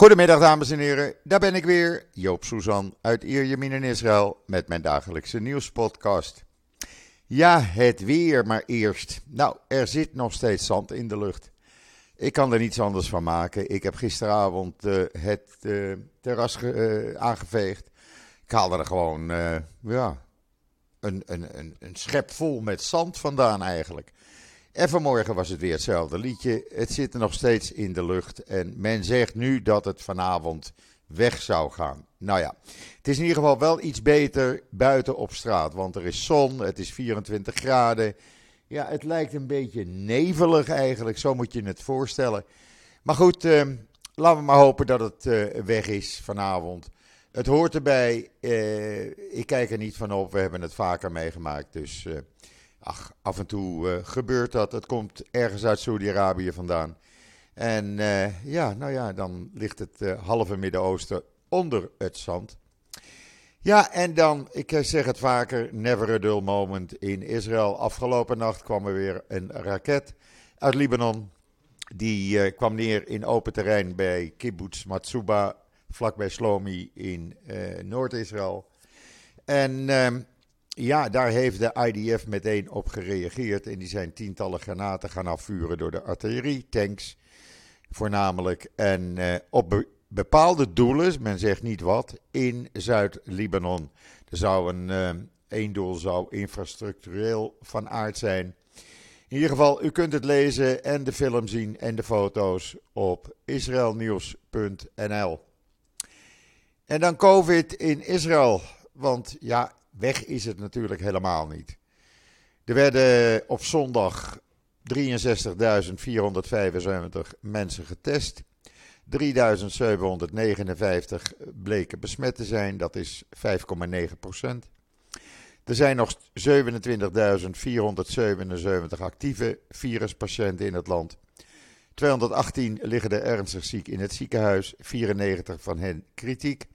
Goedemiddag dames en heren, daar ben ik weer, Joop Suzan uit Ierjemien in Israël met mijn dagelijkse nieuwspodcast. Ja, het weer maar eerst. Nou, er zit nog steeds zand in de lucht. Ik kan er niets anders van maken. Ik heb gisteravond uh, het uh, terras uh, aangeveegd. Ik haalde er gewoon ja, een, een, een, een schep vol met zand vandaan eigenlijk. En vanmorgen was het weer hetzelfde liedje. Het zit er nog steeds in de lucht. En men zegt nu dat het vanavond weg zou gaan. Nou ja, het is in ieder geval wel iets beter buiten op straat. Want er is zon, het is 24 graden. Ja, het lijkt een beetje nevelig eigenlijk, zo moet je het voorstellen. Maar goed, eh, laten we maar hopen dat het eh, weg is vanavond. Het hoort erbij. Eh, ik kijk er niet van op. We hebben het vaker meegemaakt. Dus ach, af en toe eh, gebeurt dat. Het komt ergens uit Saudi-Arabië vandaan. En eh, ja, nou ja, dan ligt het eh, halve Midden-Oosten onder het zand. Ja, en dan, ik zeg het vaker, never a dull moment in Israël. Afgelopen nacht kwam er weer een raket uit Libanon. Die kwam neer in open terrein bij kibbutz Matsuba, vlakbij Slomi in Noord-Israël. En ehm, ja, daar heeft de IDF meteen op gereageerd. En die zijn tientallen granaten gaan afvuren door de artillerie, tanks voornamelijk. En uh, op bepaalde doelen, men zegt niet wat, in Zuid-Libanon. Er zou een, uh, één doel zou infrastructureel van aard zijn. In ieder geval, u kunt het lezen en de film zien en de foto's op israelnieuws.nl. En dan COVID in Israël. Want ja, Weg is het natuurlijk helemaal niet. Er werden op zondag 63.475 mensen getest. 3.759 bleken besmet te zijn, dat is 5,9 procent. Er zijn nog 27.477 actieve viruspatiënten in het land. 218 liggen er ernstig ziek in het ziekenhuis, 94 van hen kritiek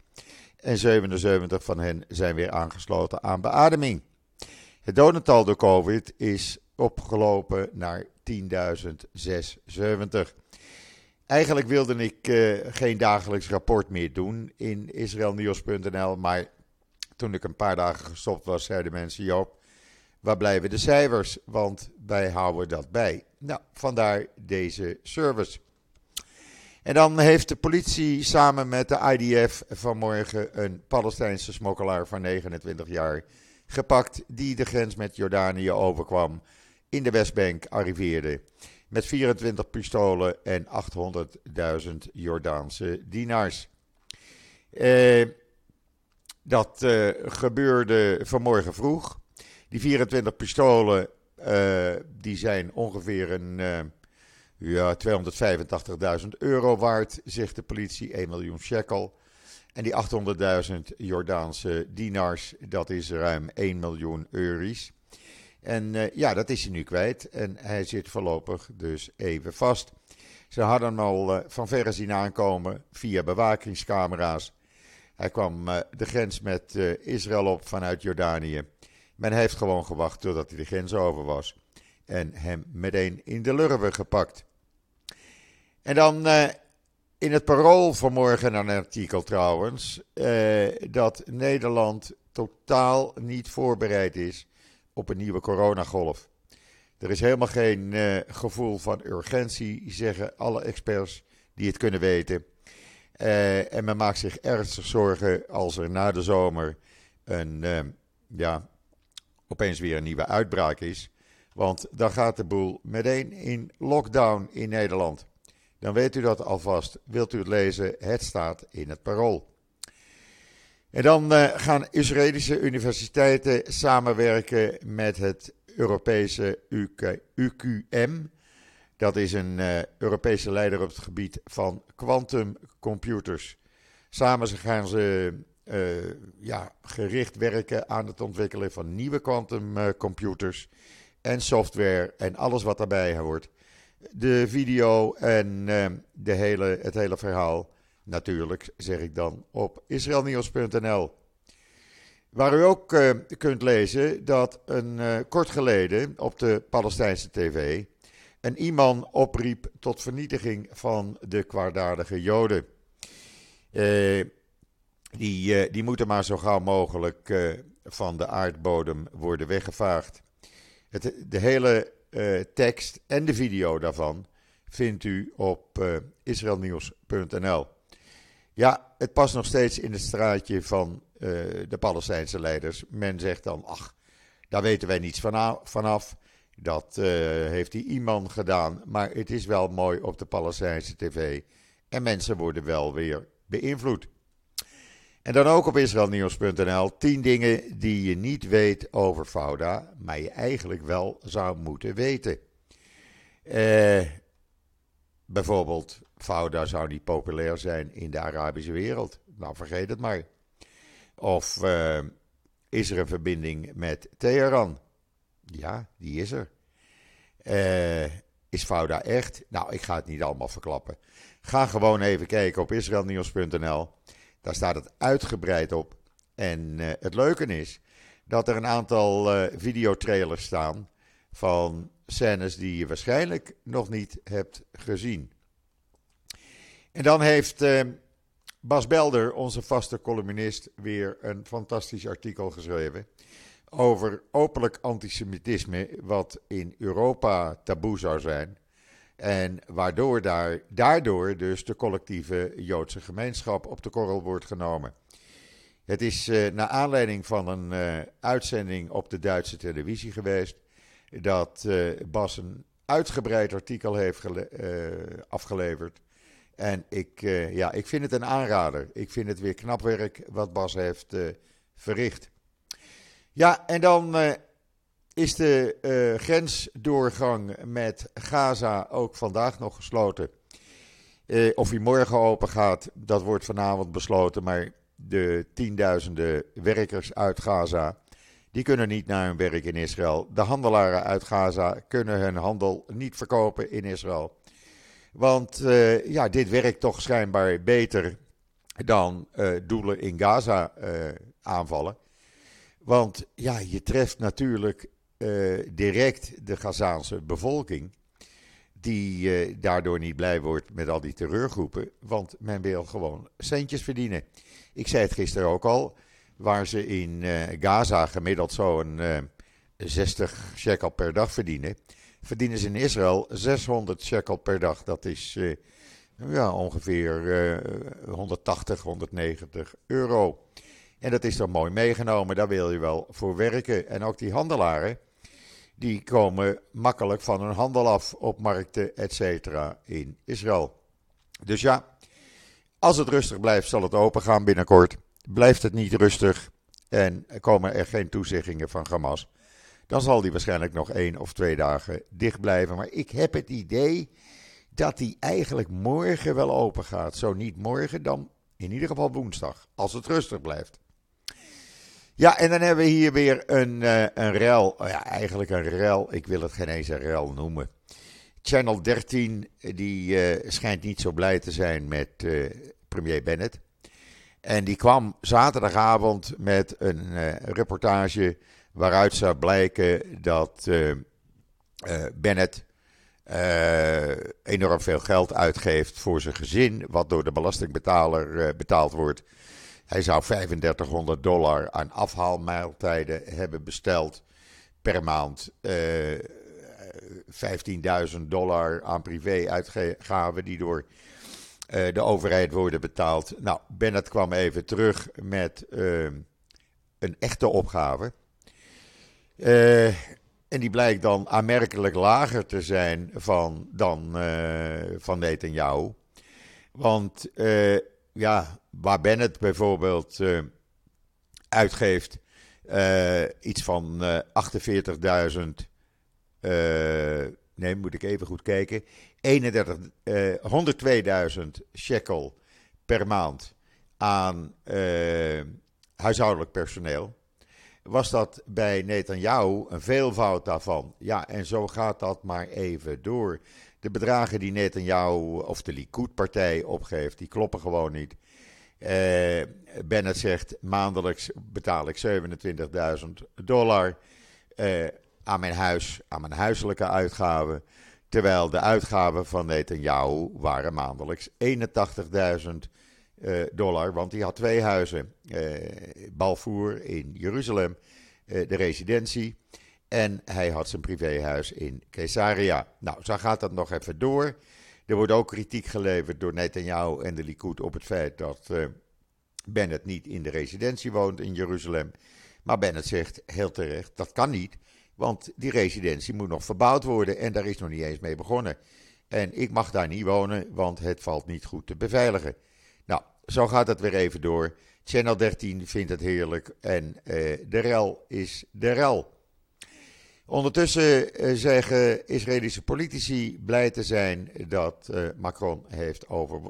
en 77 van hen zijn weer aangesloten aan beademing. Het dodental door COVID is opgelopen naar 10.076. Eigenlijk wilde ik uh, geen dagelijks rapport meer doen in israelnieuws.nl, maar toen ik een paar dagen gestopt was, zeiden mensen: Joop, waar blijven de cijfers? Want wij houden dat bij. Nou, vandaar deze service. En dan heeft de politie samen met de IDF vanmorgen een Palestijnse smokkelaar van 29 jaar gepakt. Die de grens met Jordanië overkwam. In de Westbank arriveerde. Met 24 pistolen en 800.000 Jordaanse dinars. Eh, dat eh, gebeurde vanmorgen vroeg. Die 24 pistolen uh, die zijn ongeveer een eh, ja, 285.000 euro waard, zegt de politie, 1 miljoen shekel. En die 800.000 Jordaanse dinars, dat is ruim 1 miljoen euro's. En uh, ja, dat is hij nu kwijt. En hij zit voorlopig dus even vast. Ze hadden hem al uh, van verre zien aankomen via bewakingscamera's. Hij kwam uh, de grens met Israël op vanuit Jordanië. Men heeft gewoon gewacht totdat hij de grens over was en hem meteen in de lurven gepakt. En dan uh, in het parool vanmorgen een artikel trouwens, uh, dat Nederland totaal niet voorbereid is op een nieuwe coronagolf. Er is helemaal geen uh, gevoel van urgentie, zeggen alle experts die het kunnen weten. en men maakt zich ernstig zorgen als er na de zomer een, ja, opeens weer een nieuwe uitbraak is. Want dan gaat de boel meteen in lockdown in Nederland. Dan weet u dat alvast. Wilt u het lezen? Het staat in het parool. En dan uh, gaan Israëlische universiteiten samenwerken met het Europese UQM. Dat is een uh, Europese leider op het gebied van quantumcomputers. Samen gaan ze uh, ja, gericht werken aan het ontwikkelen van nieuwe quantumcomputers en software en alles wat daarbij hoort. De video en uh, de hele, het hele verhaal, natuurlijk, zeg ik dan, op israelnieuws.nl. Waar u ook uh, kunt lezen dat een uh, kort geleden op de Palestijnse tv een iman opriep tot vernietiging van de kwaadaardige Joden. die, die moeten maar zo gauw mogelijk van de aardbodem worden weggevaagd. De hele tekst en de video daarvan vindt u op israelnieuws.nl. Ja, het past nog steeds in het straatje van de Palestijnse leiders. Men zegt dan, ach, daar weten wij niets vanaf. Dat uh, heeft die iman gedaan. Maar het is wel mooi op de Palestijnse tv. En mensen worden wel weer beïnvloed. En dan ook op israelnieuws.nl 10 dingen die je niet weet over Fauda, maar je eigenlijk wel zou moeten weten. Uh, bijvoorbeeld, Fauda zou niet populair zijn in de Arabische wereld. Nou, vergeet het maar. Of uh, is er een verbinding met Teheran? Ja, die is er. Uh, is Fouda echt? Nou, ik ga het niet allemaal verklappen. Ga gewoon even kijken op israelnieuws.nl. Daar staat het uitgebreid op. En uh, het leuke is dat er een aantal uh, videotrailers staan van scènes die je waarschijnlijk nog niet hebt gezien. En dan heeft Bas Belder, onze vaste columnist, weer een fantastisch artikel geschreven over openlijk antisemitisme, wat in Europa taboe zou zijn. En waardoor daar, daardoor dus de collectieve Joodse gemeenschap op de korrel wordt genomen. Het is uh, naar aanleiding van een uh, uitzending op de Duitse televisie geweest dat uh, Bas een uitgebreid artikel heeft afgeleverd. En ik, ja, ik vind het een aanrader. Ik vind het weer knap werk wat Bas heeft verricht. Ja, en dan is de uh, grensdoorgang met Gaza ook vandaag nog gesloten. Uh, of hij morgen open gaat, dat wordt vanavond besloten. Maar de tienduizenden werkers uit Gaza, die kunnen niet naar hun werk in Israël. De handelaren uit Gaza kunnen hun handel niet verkopen in Israël. Want ja, dit werkt toch schijnbaar beter dan doelen in Gaza aanvallen. Want ja, je treft natuurlijk uh, direct de Gazaanse bevolking, die uh, daardoor niet blij wordt met al die terreurgroepen, want men wil gewoon centjes verdienen. Ik zei het gisteren ook al, waar ze in uh, Gaza gemiddeld zo'n 60 shekel per dag verdienen, verdienen ze in Israël 600 shekel per dag. Dat is ja, ongeveer 180, 190 euro. En dat is dan mooi meegenomen, daar wil je wel voor werken. En ook die handelaren, die komen makkelijk van hun handel af op markten, et cetera, in Israël. Dus ja, als het rustig blijft, zal het open gaan binnenkort. Blijft het niet rustig en komen er geen toezeggingen van Hamas, dan zal die waarschijnlijk nog één of twee dagen dicht blijven. Maar ik heb het idee dat die eigenlijk morgen wel open gaat. Zo niet morgen, dan in ieder geval woensdag, als het rustig blijft. Ja, en dan hebben we hier weer een, uh, een rel. Oh ja, eigenlijk een rel. Ik wil het geen eens een rel noemen. Channel 13 die uh, schijnt niet zo blij te zijn met premier Bennett. En die kwam zaterdagavond met een reportage waaruit zou blijken dat Bennett enorm veel geld uitgeeft voor zijn gezin, wat door de belastingbetaler betaald wordt. Hij zou 3500 dollar aan afhaalmaaltijden hebben besteld per maand. Uh, eh, 15.000 dollar aan privé-uitgaven die door uh, de overheid worden betaald. Nou, Bennett kwam even terug met uh, een echte opgave. en die blijkt dan aanmerkelijk lager te zijn van, dan van Netanyahu. Want ja, waar Bennett bijvoorbeeld uh, uitgeeft uh, iets van uh, 48.000, nee, moet ik even goed kijken, 102.000 shekel per maand aan huishoudelijk personeel. Was dat bij Netanyahu een veelvoud daarvan? Ja, en zo gaat dat maar even door. De bedragen die Netanyahu of de Likud-partij opgeeft, die kloppen gewoon niet. Uh, Bennett zegt maandelijks betaal ik 27.000 dollar uh, aan mijn huis, aan mijn huiselijke uitgaven. Terwijl de uitgaven van Netanyahu waren maandelijks 81.000 dollar, want hij had twee huizen. Balfour in Jeruzalem, de residentie. En hij had zijn privéhuis in Caesarea. Nou, zo gaat dat nog even door. Er wordt ook kritiek geleverd door Netanyahu en de Likud op het feit dat uh, Bennett niet in de residentie woont in Jeruzalem. Maar Bennett zegt heel terecht, dat kan niet, want die residentie moet nog verbouwd worden en daar is nog niet eens mee begonnen. En ik mag daar niet wonen, want het valt niet goed te beveiligen. Nou, zo gaat het weer even door. Channel 13 vindt het heerlijk en uh, de rel is de rel. Ondertussen uh, zeggen Israëlische politici blij te zijn dat uh, Macron heeft, over,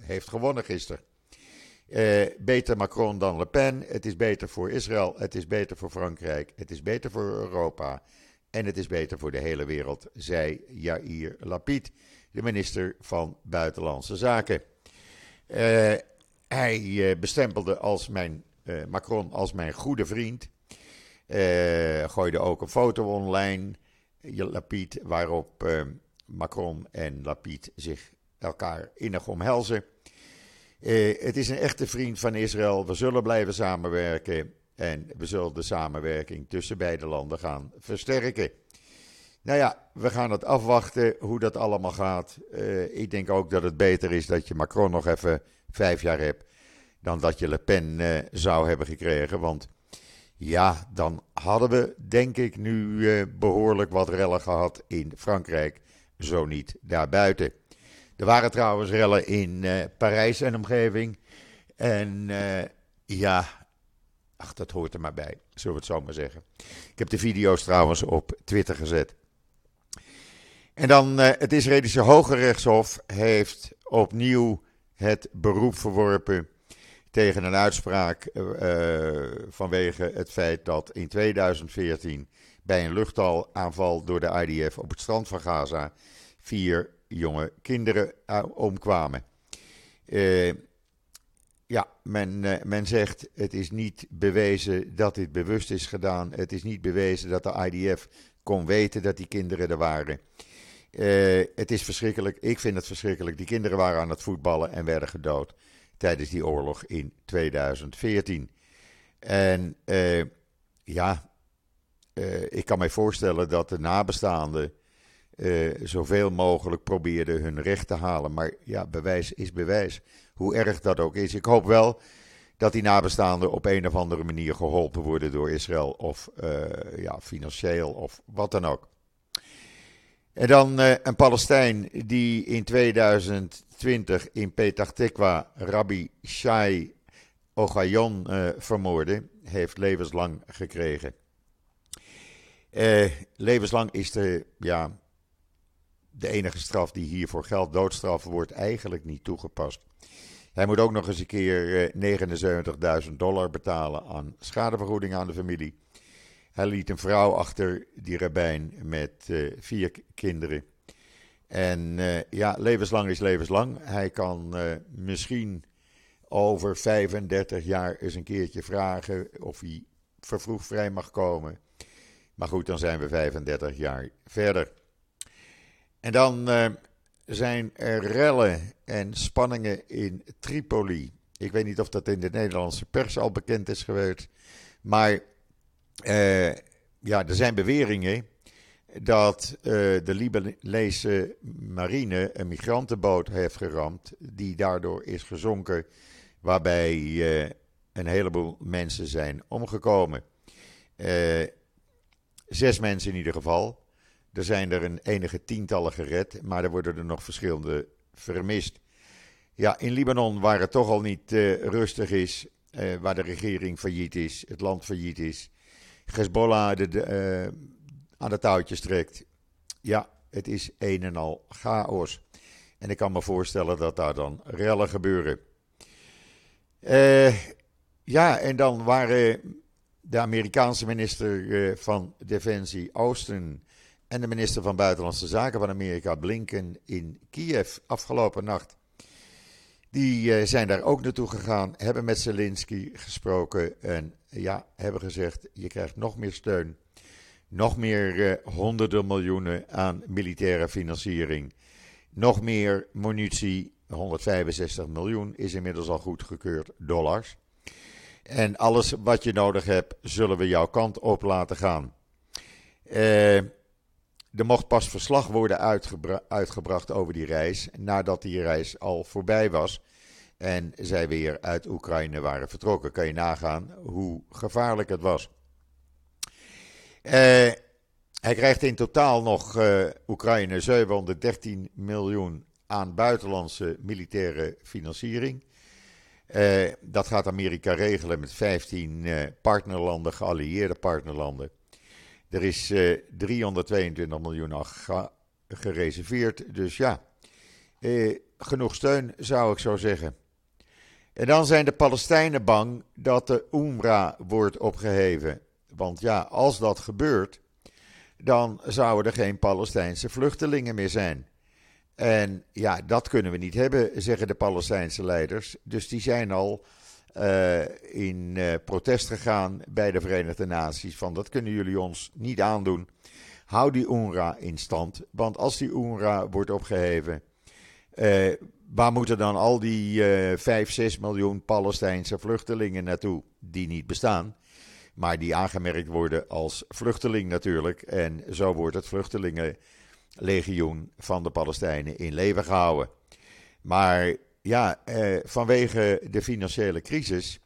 heeft gewonnen gisteren. beter Macron dan Le Pen. Het is beter voor Israël, het is beter voor Frankrijk, het is beter voor Europa en het is beter voor de hele wereld, zei Yair Lapid, de minister van Buitenlandse Zaken. hij bestempelde als mijn, Macron als mijn goede vriend. Uh, gooide ook een foto online, Lapid, waarop uh, Macron en Lapid zich elkaar innig omhelzen. Uh, het is een echte vriend van Israël. We zullen blijven samenwerken en we zullen de samenwerking tussen beide landen gaan versterken. Nou ja, we gaan het afwachten hoe dat allemaal gaat. ik denk ook dat het beter is dat je Macron nog even vijf jaar hebt dan dat je Le Pen zou hebben gekregen. Want ja, dan hadden we denk ik nu eh, behoorlijk wat rellen gehad in Frankrijk, zo niet daarbuiten. Er waren trouwens rellen in uh, Parijs en omgeving. En uh, ja, ach, dat hoort er maar bij, zullen we het zo maar zeggen. Ik heb de video's trouwens op Twitter gezet. En dan het Israëlische Hoge Rechtshof heeft opnieuw het beroep verworpen tegen een uitspraak uh, vanwege het feit dat in 2014 bij een luchtaanval door de IDF op het strand van Gaza vier jonge kinderen uh, omkwamen. Ja, men, men zegt het is niet bewezen dat dit bewust is gedaan. Het is niet bewezen dat de IDF kon weten dat die kinderen er waren. het is verschrikkelijk. Ik vind het verschrikkelijk. Die kinderen waren aan het voetballen en werden gedood tijdens die oorlog in 2014. En uh, ja, uh, ik kan mij voorstellen dat de nabestaanden uh, zoveel mogelijk probeerden hun recht te halen. Maar ja, bewijs is bewijs. Hoe erg dat ook is. Ik hoop wel dat die nabestaanden op een of andere manier geholpen worden door Israël. Of ja, financieel of wat dan ook. En dan een Palestijn die in 2000 20 in Petah Tikwa Rabbi Shai Ogayon uh, vermoordde, heeft levenslang gekregen. Uh, levenslang is de, ja, de enige straf die hiervoor geldt. Doodstraf wordt eigenlijk niet toegepast. Hij moet ook nog eens een keer uh, 79.000 dollar betalen aan schadevergoeding aan de familie. Hij liet een vrouw achter, die rabbijn, met vier kinderen. En uh, ja, levenslang is levenslang. Hij kan uh, misschien over 35 jaar eens een keertje vragen of hij vervroegd vrij mag komen. Maar goed, dan zijn we 35 jaar verder. En dan uh, zijn er rellen en spanningen in Tripoli. Ik weet niet of dat in de Nederlandse pers al bekend is geweest. Maar ja, er zijn beweringen dat uh, de Libanese marine een migrantenboot heeft geramd, die daardoor is gezonken, waarbij uh, een heleboel mensen zijn omgekomen. Uh, zes mensen in ieder geval. Er zijn er een enige tientallen gered, maar er worden er nog verschillende vermist. Ja, in Libanon, waar het toch al niet rustig is, waar de regering failliet is, het land failliet is. Hezbollah, de, de aan de touwtjes trekt. Ja, het is een en al chaos. En ik kan me voorstellen dat daar dan rellen gebeuren. Uh, ja, en dan waren de Amerikaanse minister uh, van Defensie Austin en de minister van Buitenlandse Zaken van Amerika Blinken in Kiev afgelopen nacht. Die uh, zijn daar ook naartoe gegaan, hebben met Zelensky gesproken en ja, hebben gezegd: je krijgt nog meer steun nog meer uh, honderden miljoenen aan militaire financiering. Nog meer munitie 165 miljoen is inmiddels al goedgekeurd dollars. En alles wat je nodig hebt, zullen we jouw kant op laten gaan. Uh, er mocht pas verslag worden uitgebracht over die reis nadat die reis al voorbij was en zij weer uit Oekraïne waren vertrokken. Kan je nagaan hoe gevaarlijk het was. Uh, hij krijgt in totaal nog uh, Oekraïne 713 miljoen aan buitenlandse militaire financiering. Uh, dat gaat Amerika regelen met 15 partnerlanden, geallieerde partnerlanden. Er is 322 miljoen al gereserveerd. Dus ja, genoeg steun zou ik zo zeggen. En dan zijn de Palestijnen bang dat de UNRWA wordt opgeheven. Want ja, als dat gebeurt, dan zouden er geen Palestijnse vluchtelingen meer zijn. En ja, dat kunnen we niet hebben, zeggen de Palestijnse leiders. Dus die zijn al uh, in uh, protest gegaan bij de Verenigde Naties. Van dat kunnen jullie ons niet aandoen. Hou die UNRWA in stand. Want als die UNRWA wordt opgeheven, uh, waar moeten dan al die uh, 5, 6 miljoen Palestijnse vluchtelingen naartoe die niet bestaan? Maar die aangemerkt worden als vluchteling natuurlijk. En zo wordt het vluchtelingenlegioen van de Palestijnen in leven gehouden. Maar ja, eh, vanwege de financiële crisis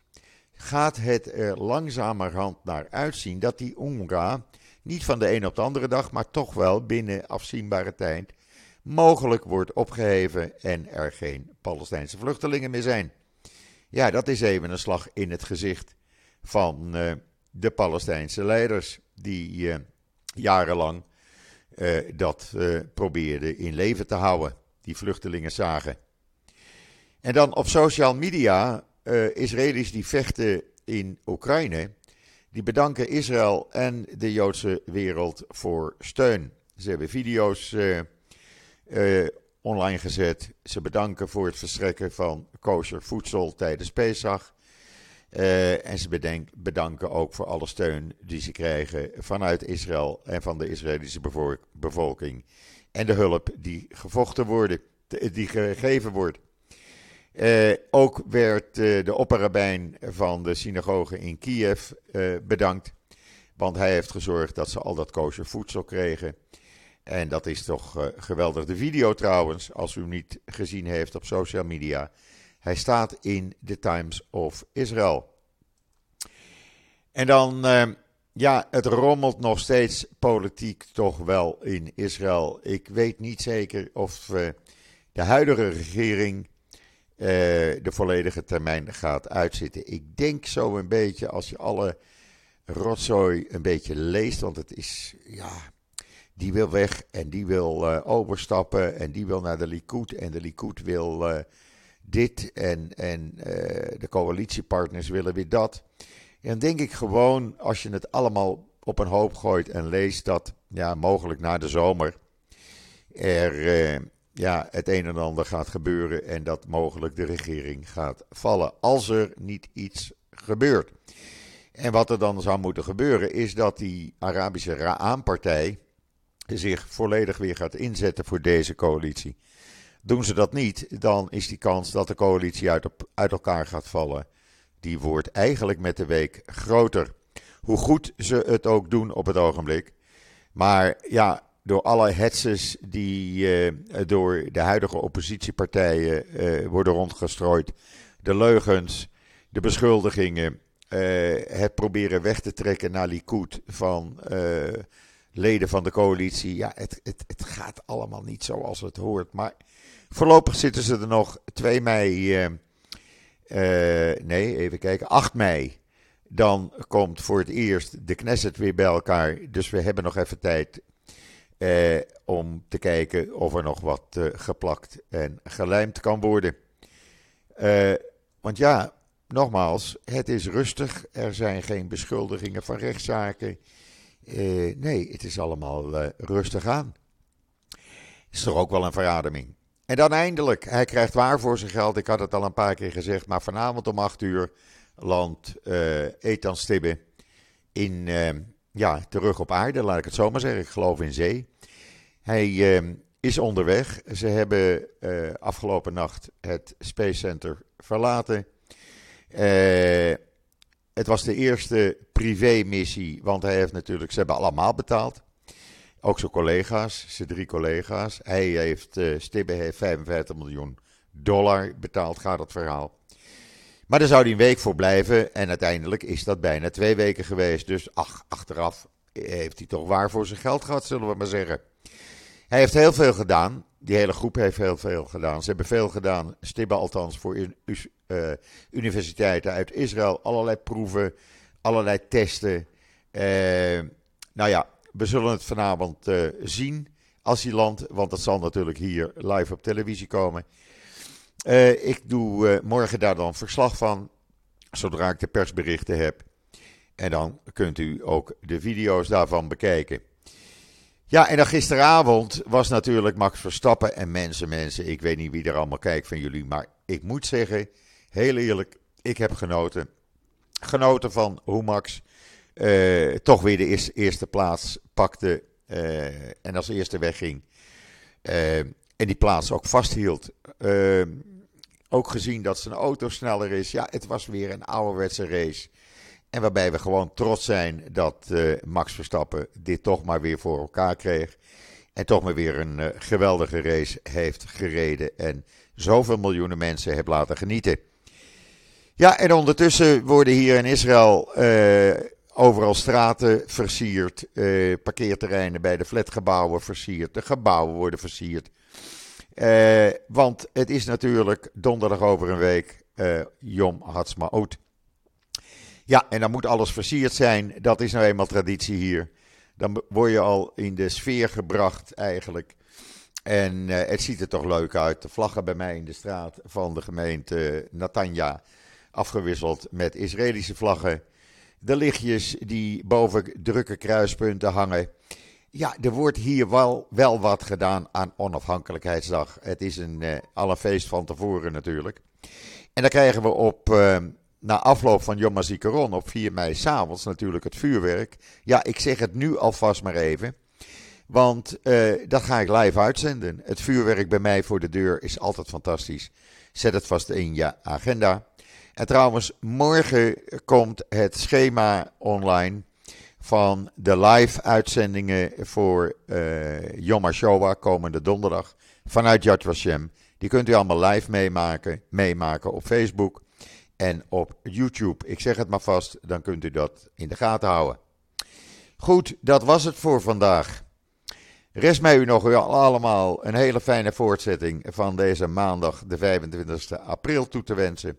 gaat het er langzamerhand naar uitzien dat die UNRWA niet van de een op de andere dag, maar toch wel binnen afzienbare tijd mogelijk wordt opgeheven en er geen Palestijnse vluchtelingen meer zijn. Ja, dat is even een slag in het gezicht van uh, de Palestijnse leiders die uh, jarenlang uh, dat probeerden in leven te houden, die vluchtelingen zagen. En dan op social media, Israëli's die vechten in Oekraïne, die bedanken Israël en de Joodse wereld voor steun. Ze hebben video's uh, online gezet. Ze bedanken voor het verstrekken van kosher voedsel tijdens Pesach. Uh, en ze bedenk, bedanken ook voor alle steun die ze krijgen vanuit Israël en van de Israëlische bevolking. En de hulp die gevochten wordt, die gegeven wordt. Uh, ook werd de opperrabijn van de synagoge in Kiev bedankt. Want hij heeft gezorgd dat ze al dat kosher voedsel kregen. En dat is toch geweldig. De video trouwens, als u niet gezien heeft op social media. Hij staat in The Times of Israel. En dan, uh, ja, het rommelt nog steeds politiek toch wel in Israël. Ik weet niet zeker of uh, de huidige regering de volledige termijn gaat uitzitten. Ik denk zo een beetje, als je alle rotzooi een beetje leest, want het is, ja, die wil weg en die wil uh, overstappen en die wil naar de Likud en de Likud wil dit en, en uh, de coalitiepartners willen weer dat. En dan denk ik gewoon, als je het allemaal op een hoop gooit en leest dat ja, mogelijk na de zomer er ja, het een en ander gaat gebeuren en dat mogelijk de regering gaat vallen als er niet iets gebeurt. En wat er dan zou moeten gebeuren is dat die Arabische Ra'an-partij zich volledig weer gaat inzetten voor deze coalitie. Doen ze dat niet, dan is die kans dat de coalitie uit, uit elkaar gaat vallen, die wordt eigenlijk met de week groter. Hoe goed ze het ook doen op het ogenblik. Maar ja, door alle hetses die uh, door de huidige oppositiepartijen uh, worden rondgestrooid, de leugens, de beschuldigingen, uh, het proberen weg te trekken naar Likud van leden van de coalitie. Ja, het, het, het gaat allemaal niet zoals het hoort. Maar voorlopig zitten ze er nog 2 mei. Uh, uh, nee, even kijken. 8 mei. Dan komt voor het eerst de Knesset weer bij elkaar. Dus we hebben nog even tijd uh, om te kijken of er nog wat geplakt en gelijmd kan worden. want ja, nogmaals, het is rustig. Er zijn geen beschuldigingen van rechtszaken. Nee, het is allemaal rustig aan. Is toch ook wel een verademing. En dan eindelijk, hij krijgt waar voor zijn geld. Ik had het al een paar keer gezegd, maar vanavond om 8 uur landt uh, Ethan Stibbe in, ja, terug op aarde, laat ik het zo maar zeggen. Ik geloof in zee. Hij is onderweg. Ze hebben afgelopen nacht het Space Center verlaten. Het was de eerste privé-missie, want hij heeft natuurlijk, ze hebben allemaal betaald. Ook zijn collega's, zijn drie collega's. Hij heeft, uh, Stibbe heeft 55 miljoen dollar betaald, gaat het verhaal. Maar daar zou hij een week voor blijven en uiteindelijk is dat bijna twee weken geweest. Dus ach, achteraf heeft hij toch waar voor zijn geld gehad, zullen we maar zeggen. Hij heeft heel veel gedaan. Die hele groep heeft heel veel gedaan. Ze hebben veel gedaan, Stibbe althans, voor uh, universiteiten uit Israël. Allerlei proeven, allerlei testen. Uh, nou ja, we zullen het vanavond uh, zien als hij landt, want dat zal natuurlijk hier live op televisie komen. ik doe morgen daar dan verslag van, zodra ik de persberichten heb. En dan kunt u ook de video's daarvan bekijken. Ja, en dan gisteravond was natuurlijk Max Verstappen en mensen, mensen. Ik weet niet wie er allemaal kijkt van jullie, maar ik moet zeggen, heel eerlijk, ik heb genoten. Genoten van hoe Max uh, toch weer de eerste, plaats pakte uh, en als eerste wegging. Uh, en die plaats ook vasthield. ook gezien dat zijn auto sneller is. Ja, het was weer een ouderwetse race. En waarbij we gewoon trots zijn dat Max Verstappen dit toch maar weer voor elkaar kreeg. En toch maar weer een geweldige race heeft gereden. En zoveel miljoenen mensen heeft laten genieten. Ja, en ondertussen worden hier in Israël overal straten versierd. parkeerterreinen bij de flatgebouwen versierd. De gebouwen worden versierd. want het is natuurlijk donderdag over een week Yom Ha'atzmaut. Ja, en dan moet alles versierd zijn. Dat is nou eenmaal traditie hier. Dan word je al in de sfeer gebracht eigenlijk. En uh, het ziet er toch leuk uit. De vlaggen bij mij in de straat van de gemeente Natanja afgewisseld met Israëlische vlaggen. De lichtjes die boven drukke kruispunten hangen. Ja, er wordt hier wel, wel wat gedaan aan onafhankelijkheidsdag. Het is een uh, feest van tevoren natuurlijk. En dan krijgen we op uh, na afloop van Yom HaZikaron op 4 mei s'avonds natuurlijk het vuurwerk. Ja, ik zeg het nu alvast maar even. Want uh, dat ga ik live uitzenden. Het vuurwerk bij mij voor de deur is altijd fantastisch. Zet het vast in je agenda. En trouwens, morgen komt het schema online van de live uitzendingen voor uh, Yom komende donderdag vanuit Yad Vashem. Die kunt u allemaal live meemaken, meemaken op Facebook en op YouTube. Ik zeg het maar vast, dan kunt u dat in de gaten houden. Goed, dat was het voor vandaag. Rest mij u nog allemaal een hele fijne voortzetting van deze maandag, de 25 april, toe te wensen.